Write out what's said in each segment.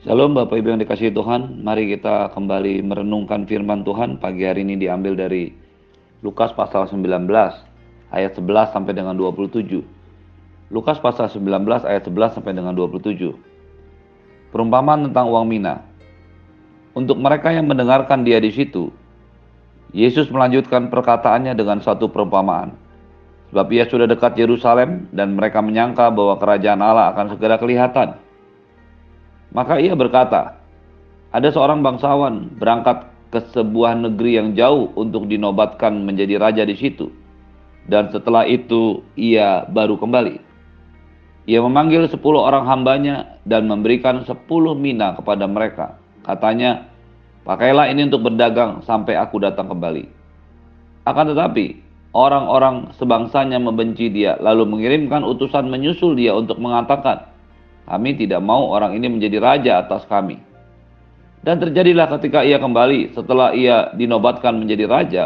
Shalom Bapak Ibu yang dikasihi Tuhan, mari kita kembali merenungkan firman Tuhan. Pagi hari ini diambil dari Lukas pasal 19 ayat 11 sampai dengan 27. Lukas pasal 19 ayat 11 sampai dengan 27. Perumpamaan tentang uang mina. Untuk mereka yang mendengarkan dia di situ, Yesus melanjutkan perkataannya dengan satu perumpamaan. Sebab ia sudah dekat Yerusalem dan mereka menyangka bahwa kerajaan Allah akan segera kelihatan. Maka ia berkata, ada seorang bangsawan berangkat ke sebuah negeri yang jauh untuk dinobatkan menjadi raja di situ. Dan setelah itu ia baru kembali. Ia memanggil sepuluh orang hambanya dan memberikan sepuluh mina kepada mereka. Katanya, pakailah ini untuk berdagang sampai aku datang kembali. Akan tetapi, orang-orang sebangsanya membenci dia, lalu mengirimkan utusan menyusul dia untuk mengatakan, kami tidak mau orang ini menjadi raja atas kami. Dan terjadilah ketika ia kembali setelah ia dinobatkan menjadi raja,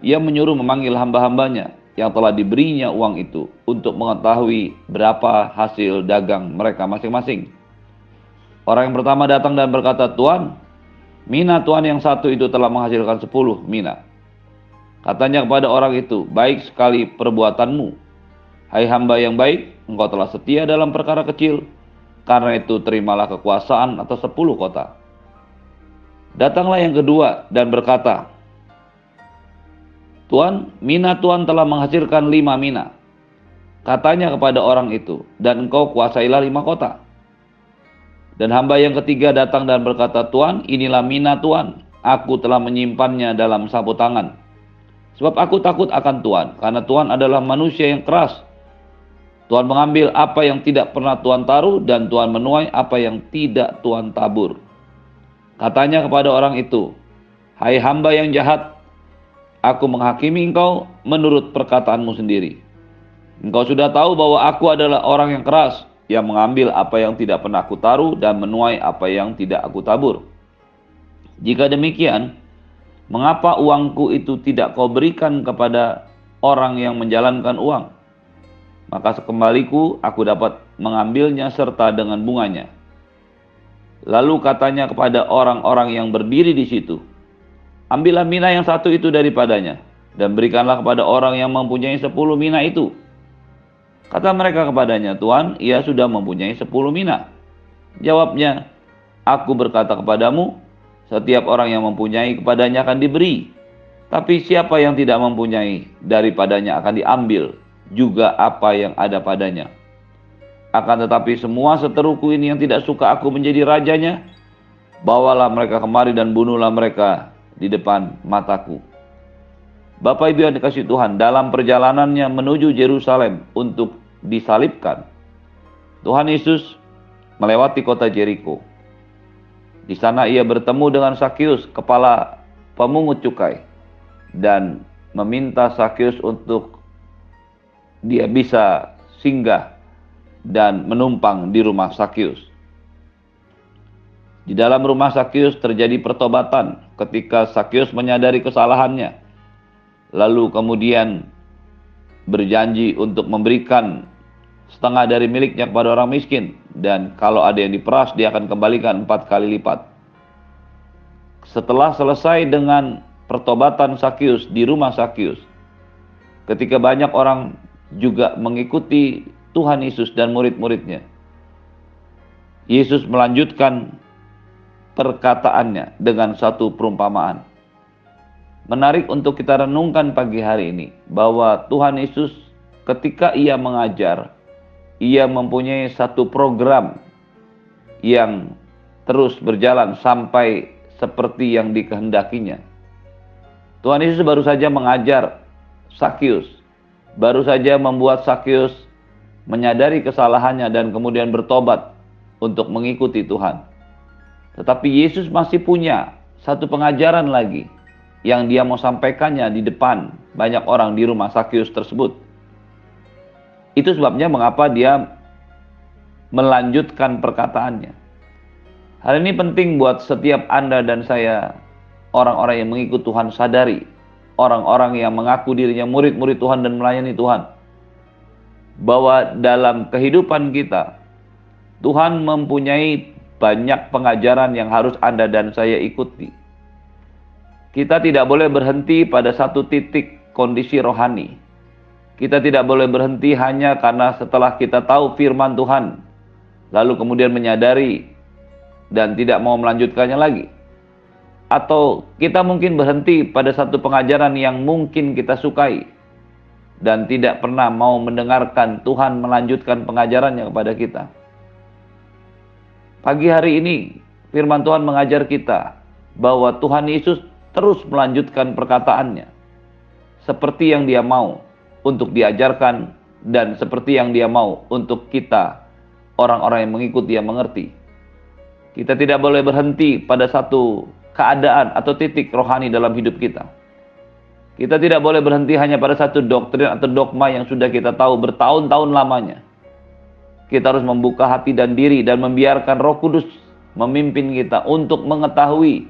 ia menyuruh memanggil hamba-hambanya yang telah diberinya uang itu untuk mengetahui berapa hasil dagang mereka masing-masing. Orang yang pertama datang dan berkata, Tuan, mina tuan yang satu itu telah menghasilkan sepuluh mina. Katanya kepada orang itu, baik sekali perbuatanmu. Hai hamba yang baik, engkau telah setia dalam perkara kecil, karena itu terimalah kekuasaan atas sepuluh kota. Datanglah yang kedua dan berkata, Tuan, mina Tuan telah menghasilkan lima mina. Katanya kepada orang itu, dan engkau kuasailah lima kota. Dan hamba yang ketiga datang dan berkata, Tuan, inilah mina Tuan. Aku telah menyimpannya dalam sapu tangan. Sebab aku takut akan Tuhan, karena Tuhan adalah manusia yang keras Tuhan mengambil apa yang tidak pernah Tuhan taruh dan Tuhan menuai apa yang tidak Tuhan tabur. Katanya kepada orang itu, Hai hamba yang jahat, aku menghakimi engkau menurut perkataanmu sendiri. Engkau sudah tahu bahwa aku adalah orang yang keras, yang mengambil apa yang tidak pernah aku taruh dan menuai apa yang tidak aku tabur. Jika demikian, mengapa uangku itu tidak kau berikan kepada orang yang menjalankan uang? Maka sekembaliku aku dapat mengambilnya serta dengan bunganya. Lalu katanya kepada orang-orang yang berdiri di situ, Ambillah mina yang satu itu daripadanya, dan berikanlah kepada orang yang mempunyai sepuluh mina itu. Kata mereka kepadanya, Tuhan, ia sudah mempunyai sepuluh mina. Jawabnya, Aku berkata kepadamu, setiap orang yang mempunyai kepadanya akan diberi, tapi siapa yang tidak mempunyai, daripadanya akan diambil juga apa yang ada padanya. Akan tetapi semua seteruku ini yang tidak suka aku menjadi rajanya, bawalah mereka kemari dan bunuhlah mereka di depan mataku. Bapak Ibu yang dikasih Tuhan, dalam perjalanannya menuju Yerusalem untuk disalibkan, Tuhan Yesus melewati kota Jericho. Di sana ia bertemu dengan Sakyus, kepala pemungut cukai, dan meminta Sakyus untuk dia bisa singgah dan menumpang di rumah Sakyus. Di dalam rumah Sakyus terjadi pertobatan ketika Sakyus menyadari kesalahannya. Lalu kemudian berjanji untuk memberikan setengah dari miliknya kepada orang miskin. Dan kalau ada yang diperas dia akan kembalikan empat kali lipat. Setelah selesai dengan pertobatan Sakyus di rumah Sakyus. Ketika banyak orang juga mengikuti Tuhan Yesus dan murid-muridnya. Yesus melanjutkan perkataannya dengan satu perumpamaan. Menarik untuk kita renungkan pagi hari ini bahwa Tuhan Yesus ketika ia mengajar, ia mempunyai satu program yang terus berjalan sampai seperti yang dikehendakinya. Tuhan Yesus baru saja mengajar Sakyus baru saja membuat Sakyus menyadari kesalahannya dan kemudian bertobat untuk mengikuti Tuhan. Tetapi Yesus masih punya satu pengajaran lagi yang dia mau sampaikannya di depan banyak orang di rumah Sakyus tersebut. Itu sebabnya mengapa dia melanjutkan perkataannya. Hal ini penting buat setiap Anda dan saya orang-orang yang mengikut Tuhan sadari orang-orang yang mengaku dirinya murid-murid Tuhan dan melayani Tuhan. Bahwa dalam kehidupan kita, Tuhan mempunyai banyak pengajaran yang harus Anda dan saya ikuti. Kita tidak boleh berhenti pada satu titik kondisi rohani. Kita tidak boleh berhenti hanya karena setelah kita tahu firman Tuhan, lalu kemudian menyadari dan tidak mau melanjutkannya lagi. Atau kita mungkin berhenti pada satu pengajaran yang mungkin kita sukai dan tidak pernah mau mendengarkan Tuhan melanjutkan pengajarannya kepada kita. Pagi hari ini firman Tuhan mengajar kita bahwa Tuhan Yesus terus melanjutkan perkataannya seperti yang dia mau untuk diajarkan dan seperti yang dia mau untuk kita orang-orang yang mengikut dia mengerti. Kita tidak boleh berhenti pada satu keadaan atau titik rohani dalam hidup kita. Kita tidak boleh berhenti hanya pada satu doktrin atau dogma yang sudah kita tahu bertahun-tahun lamanya kita harus membuka hati dan diri dan membiarkan Roh Kudus memimpin kita untuk mengetahui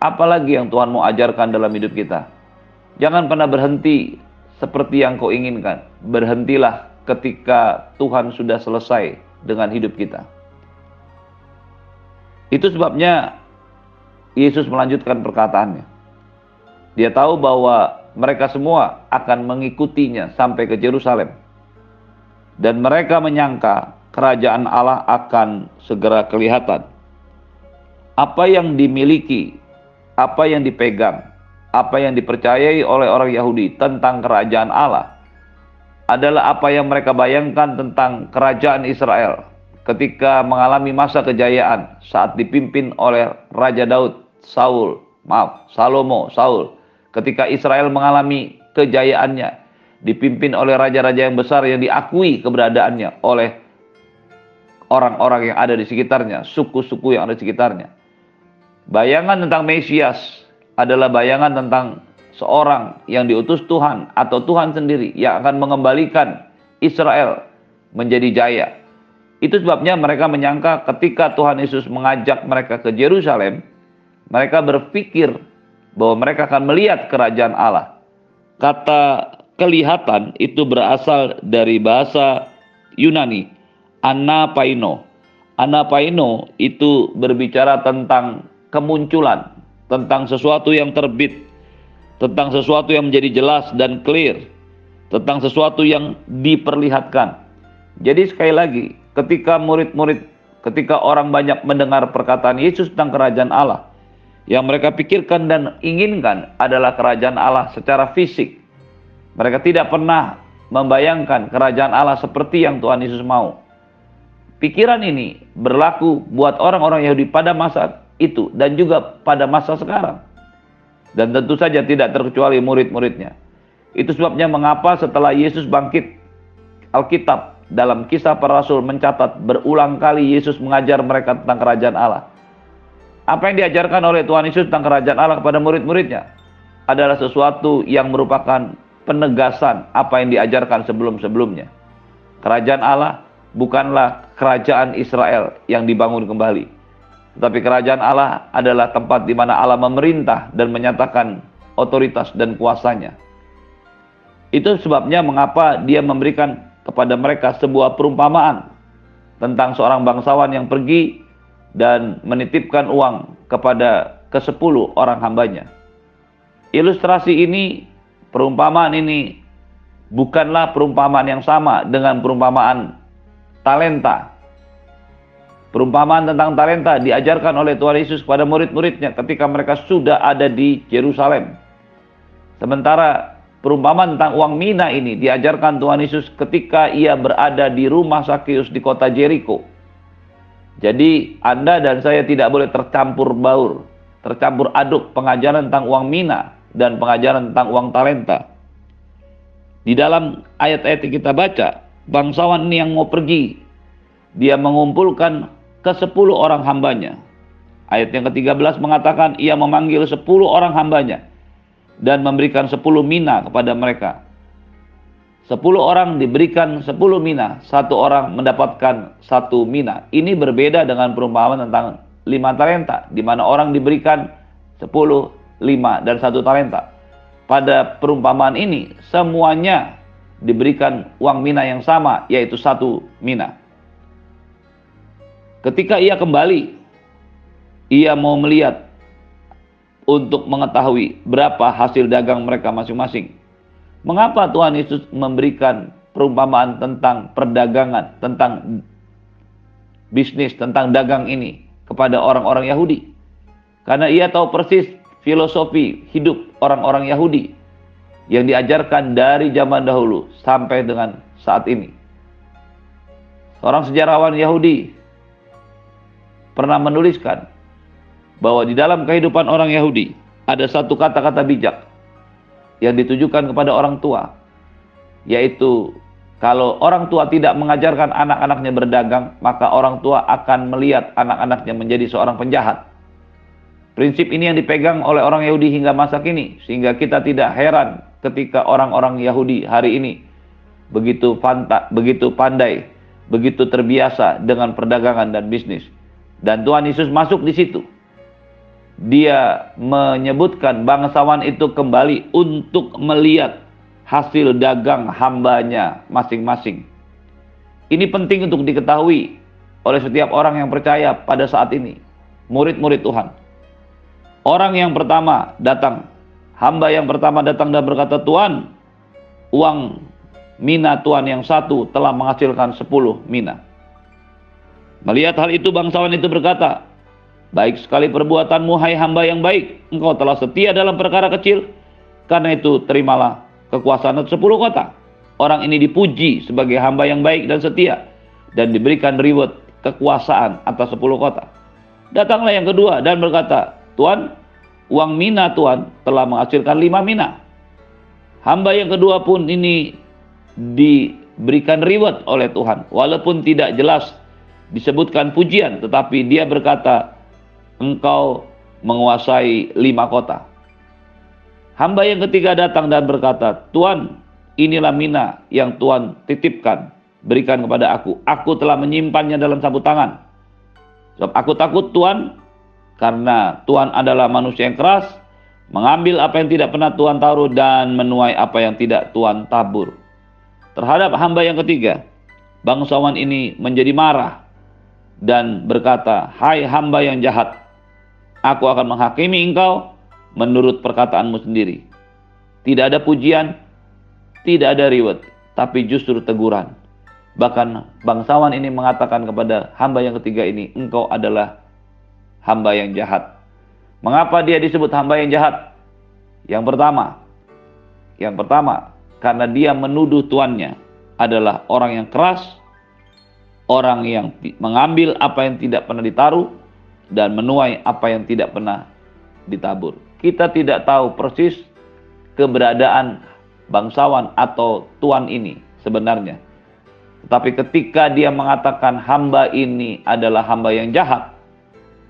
apalagi yang Tuhan mau ajarkan dalam hidup kita. Jangan pernah berhenti seperti yang kau inginkan. Berhentilah ketika Tuhan sudah selesai dengan hidup kita. Itu sebabnya Yesus melanjutkan perkataannya. Dia tahu bahwa mereka semua akan mengikutinya sampai ke Yerusalem dan mereka menyangka kerajaan Allah akan segera kelihatan. Apa yang dimiliki, apa yang dipegang, apa yang dipercayai oleh orang Yahudi tentang kerajaan Allah adalah apa yang mereka bayangkan tentang kerajaan Israel ketika mengalami masa kejayaan saat dipimpin oleh Raja Daud, Saul, maaf, Salomo, Saul. Ketika Israel mengalami kejayaannya, dipimpin oleh raja-raja yang besar yang diakui keberadaannya oleh orang-orang yang ada di sekitarnya, suku-suku yang ada di sekitarnya. Bayangan tentang Mesias adalah bayangan tentang seorang yang diutus Tuhan atau Tuhan sendiri yang akan mengembalikan Israel menjadi jaya. Itu sebabnya mereka menyangka ketika Tuhan Yesus mengajak mereka ke Yerusalem, mereka berpikir bahwa mereka akan melihat kerajaan Allah. Kata kelihatan itu berasal dari bahasa Yunani, anapaino. Anapaino itu berbicara tentang kemunculan, tentang sesuatu yang terbit, tentang sesuatu yang menjadi jelas dan clear, tentang sesuatu yang diperlihatkan. Jadi sekali lagi, ketika murid-murid, ketika orang banyak mendengar perkataan Yesus tentang kerajaan Allah, yang mereka pikirkan dan inginkan adalah kerajaan Allah secara fisik, mereka tidak pernah membayangkan kerajaan Allah seperti yang Tuhan Yesus mau. Pikiran ini berlaku buat orang-orang Yahudi pada masa itu dan juga pada masa sekarang. Dan tentu saja tidak terkecuali murid-muridnya. Itu sebabnya mengapa setelah Yesus bangkit, Alkitab dalam kisah para rasul mencatat berulang kali Yesus mengajar mereka tentang kerajaan Allah. Apa yang diajarkan oleh Tuhan Yesus tentang kerajaan Allah kepada murid-muridnya adalah sesuatu yang merupakan penegasan apa yang diajarkan sebelum-sebelumnya. Kerajaan Allah bukanlah kerajaan Israel yang dibangun kembali. Tetapi kerajaan Allah adalah tempat di mana Allah memerintah dan menyatakan otoritas dan kuasanya. Itu sebabnya mengapa dia memberikan kepada mereka sebuah perumpamaan tentang seorang bangsawan yang pergi dan menitipkan uang kepada ke sepuluh orang hambanya. Ilustrasi ini perumpamaan ini bukanlah perumpamaan yang sama dengan perumpamaan talenta. Perumpamaan tentang talenta diajarkan oleh Tuhan Yesus kepada murid-muridnya ketika mereka sudah ada di Yerusalem. Sementara perumpamaan tentang uang mina ini diajarkan Tuhan Yesus ketika ia berada di rumah Sakius di kota Jericho. Jadi Anda dan saya tidak boleh tercampur baur, tercampur aduk pengajaran tentang uang mina dan pengajaran tentang uang talenta. Di dalam ayat-ayat yang kita baca, bangsawan ini yang mau pergi, dia mengumpulkan ke sepuluh orang hambanya. Ayat yang ke-13 mengatakan ia memanggil sepuluh orang hambanya dan memberikan sepuluh mina kepada mereka. Sepuluh orang diberikan sepuluh mina, satu orang mendapatkan satu mina. Ini berbeda dengan perumpamaan tentang lima talenta, di mana orang diberikan sepuluh lima, dan satu talenta. Pada perumpamaan ini, semuanya diberikan uang mina yang sama, yaitu satu mina. Ketika ia kembali ia mau melihat untuk mengetahui berapa hasil dagang mereka masing-masing. Mengapa Tuhan Yesus memberikan perumpamaan tentang perdagangan, tentang bisnis, tentang dagang ini kepada orang-orang Yahudi? Karena ia tahu persis filosofi hidup orang-orang Yahudi yang diajarkan dari zaman dahulu sampai dengan saat ini. Seorang sejarawan Yahudi pernah menuliskan bahwa di dalam kehidupan orang Yahudi ada satu kata-kata bijak yang ditujukan kepada orang tua, yaitu kalau orang tua tidak mengajarkan anak-anaknya berdagang, maka orang tua akan melihat anak-anaknya menjadi seorang penjahat. Prinsip ini yang dipegang oleh orang Yahudi hingga masa kini, sehingga kita tidak heran ketika orang-orang Yahudi hari ini begitu panta, begitu pandai, begitu terbiasa dengan perdagangan dan bisnis. Dan Tuhan Yesus masuk di situ dia menyebutkan bangsawan itu kembali untuk melihat hasil dagang hambanya masing-masing. Ini penting untuk diketahui oleh setiap orang yang percaya pada saat ini, murid-murid Tuhan. Orang yang pertama datang, hamba yang pertama datang dan berkata, Tuhan, uang mina Tuhan yang satu telah menghasilkan sepuluh mina. Melihat hal itu bangsawan itu berkata, Baik sekali perbuatanmu hai hamba yang baik, engkau telah setia dalam perkara kecil, karena itu terimalah kekuasaan sepuluh kota. Orang ini dipuji sebagai hamba yang baik dan setia, dan diberikan reward kekuasaan atas sepuluh kota. Datanglah yang kedua dan berkata, Tuhan, uang mina Tuhan telah menghasilkan lima mina. Hamba yang kedua pun ini diberikan reward oleh Tuhan, walaupun tidak jelas disebutkan pujian, tetapi dia berkata, engkau menguasai lima kota. Hamba yang ketiga datang dan berkata, Tuhan, inilah mina yang Tuhan titipkan, berikan kepada aku. Aku telah menyimpannya dalam sapu tangan. Sebab aku takut Tuhan, karena Tuhan adalah manusia yang keras, mengambil apa yang tidak pernah Tuhan taruh dan menuai apa yang tidak Tuhan tabur. Terhadap hamba yang ketiga, bangsawan ini menjadi marah dan berkata, Hai hamba yang jahat, Aku akan menghakimi engkau menurut perkataanmu sendiri. Tidak ada pujian, tidak ada reward, tapi justru teguran. Bahkan bangsawan ini mengatakan kepada hamba yang ketiga ini, engkau adalah hamba yang jahat. Mengapa dia disebut hamba yang jahat? Yang pertama, yang pertama, karena dia menuduh tuannya adalah orang yang keras, orang yang mengambil apa yang tidak pernah ditaruh, dan menuai apa yang tidak pernah ditabur. Kita tidak tahu persis keberadaan bangsawan atau tuan ini sebenarnya. Tetapi ketika dia mengatakan hamba ini adalah hamba yang jahat,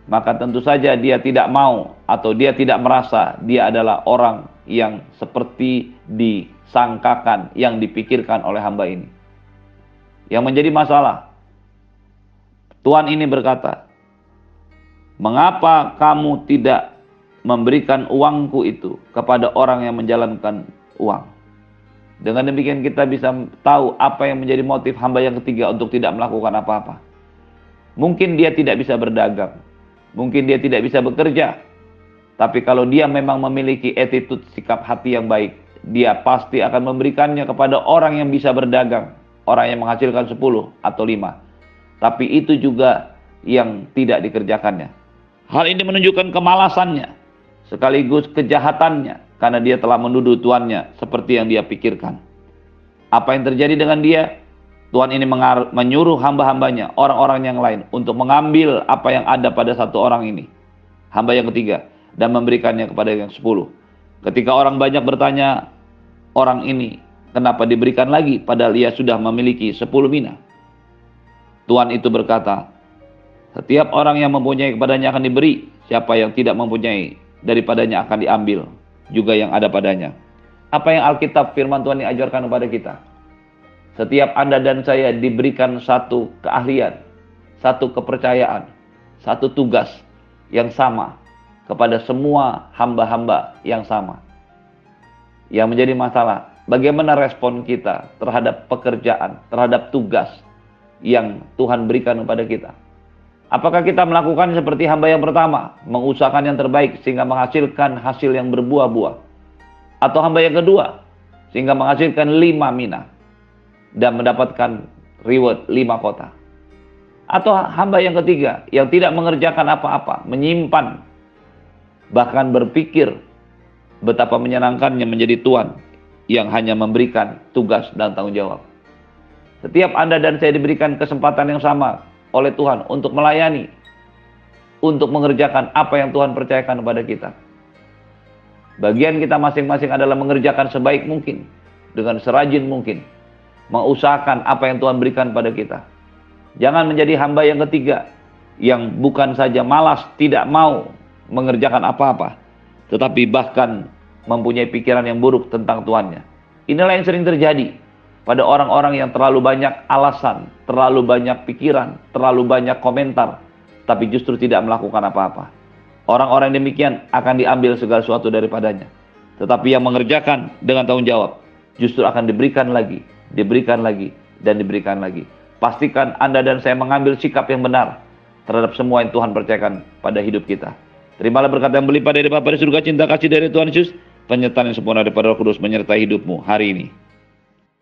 maka tentu saja dia tidak mau atau dia tidak merasa dia adalah orang yang seperti disangkakan, yang dipikirkan oleh hamba ini. Yang menjadi masalah, Tuhan ini berkata, Mengapa kamu tidak memberikan uangku itu kepada orang yang menjalankan uang? Dengan demikian kita bisa tahu apa yang menjadi motif hamba yang ketiga untuk tidak melakukan apa-apa. Mungkin dia tidak bisa berdagang, mungkin dia tidak bisa bekerja, tapi kalau dia memang memiliki attitude sikap hati yang baik, dia pasti akan memberikannya kepada orang yang bisa berdagang, orang yang menghasilkan 10 atau 5. Tapi itu juga yang tidak dikerjakannya. Hal ini menunjukkan kemalasannya sekaligus kejahatannya karena dia telah menuduh tuannya seperti yang dia pikirkan. Apa yang terjadi dengan dia? Tuhan ini menyuruh hamba-hambanya, orang-orang yang lain untuk mengambil apa yang ada pada satu orang ini. Hamba yang ketiga dan memberikannya kepada yang sepuluh. Ketika orang banyak bertanya, orang ini kenapa diberikan lagi padahal ia sudah memiliki sepuluh mina? Tuhan itu berkata, setiap orang yang mempunyai kepadanya akan diberi, siapa yang tidak mempunyai daripadanya akan diambil juga yang ada padanya. Apa yang Alkitab firman Tuhan ini ajarkan kepada kita? Setiap Anda dan saya diberikan satu keahlian, satu kepercayaan, satu tugas yang sama kepada semua hamba-hamba yang sama. Yang menjadi masalah, bagaimana respon kita terhadap pekerjaan, terhadap tugas yang Tuhan berikan kepada kita. Apakah kita melakukan seperti hamba yang pertama, mengusahakan yang terbaik sehingga menghasilkan hasil yang berbuah-buah? Atau hamba yang kedua, sehingga menghasilkan lima mina dan mendapatkan reward lima kota? Atau hamba yang ketiga, yang tidak mengerjakan apa-apa, menyimpan, bahkan berpikir betapa menyenangkannya menjadi tuan yang hanya memberikan tugas dan tanggung jawab. Setiap Anda dan saya diberikan kesempatan yang sama oleh Tuhan untuk melayani, untuk mengerjakan apa yang Tuhan percayakan kepada kita. Bagian kita masing-masing adalah mengerjakan sebaik mungkin, dengan serajin mungkin, mengusahakan apa yang Tuhan berikan pada kita. Jangan menjadi hamba yang ketiga, yang bukan saja malas, tidak mau mengerjakan apa-apa, tetapi bahkan mempunyai pikiran yang buruk tentang Tuhannya. Inilah yang sering terjadi pada orang-orang yang terlalu banyak alasan, terlalu banyak pikiran, terlalu banyak komentar, tapi justru tidak melakukan apa-apa. Orang-orang demikian akan diambil segala sesuatu daripadanya. Tetapi yang mengerjakan dengan tanggung jawab justru akan diberikan lagi, diberikan lagi, dan diberikan lagi. Pastikan Anda dan saya mengambil sikap yang benar terhadap semua yang Tuhan percayakan pada hidup kita. Terimalah berkat yang berlimpah dari Bapa di surga, cinta kasih dari Tuhan Yesus, penyertaan yang sempurna daripada Roh Kudus menyertai hidupmu hari ini.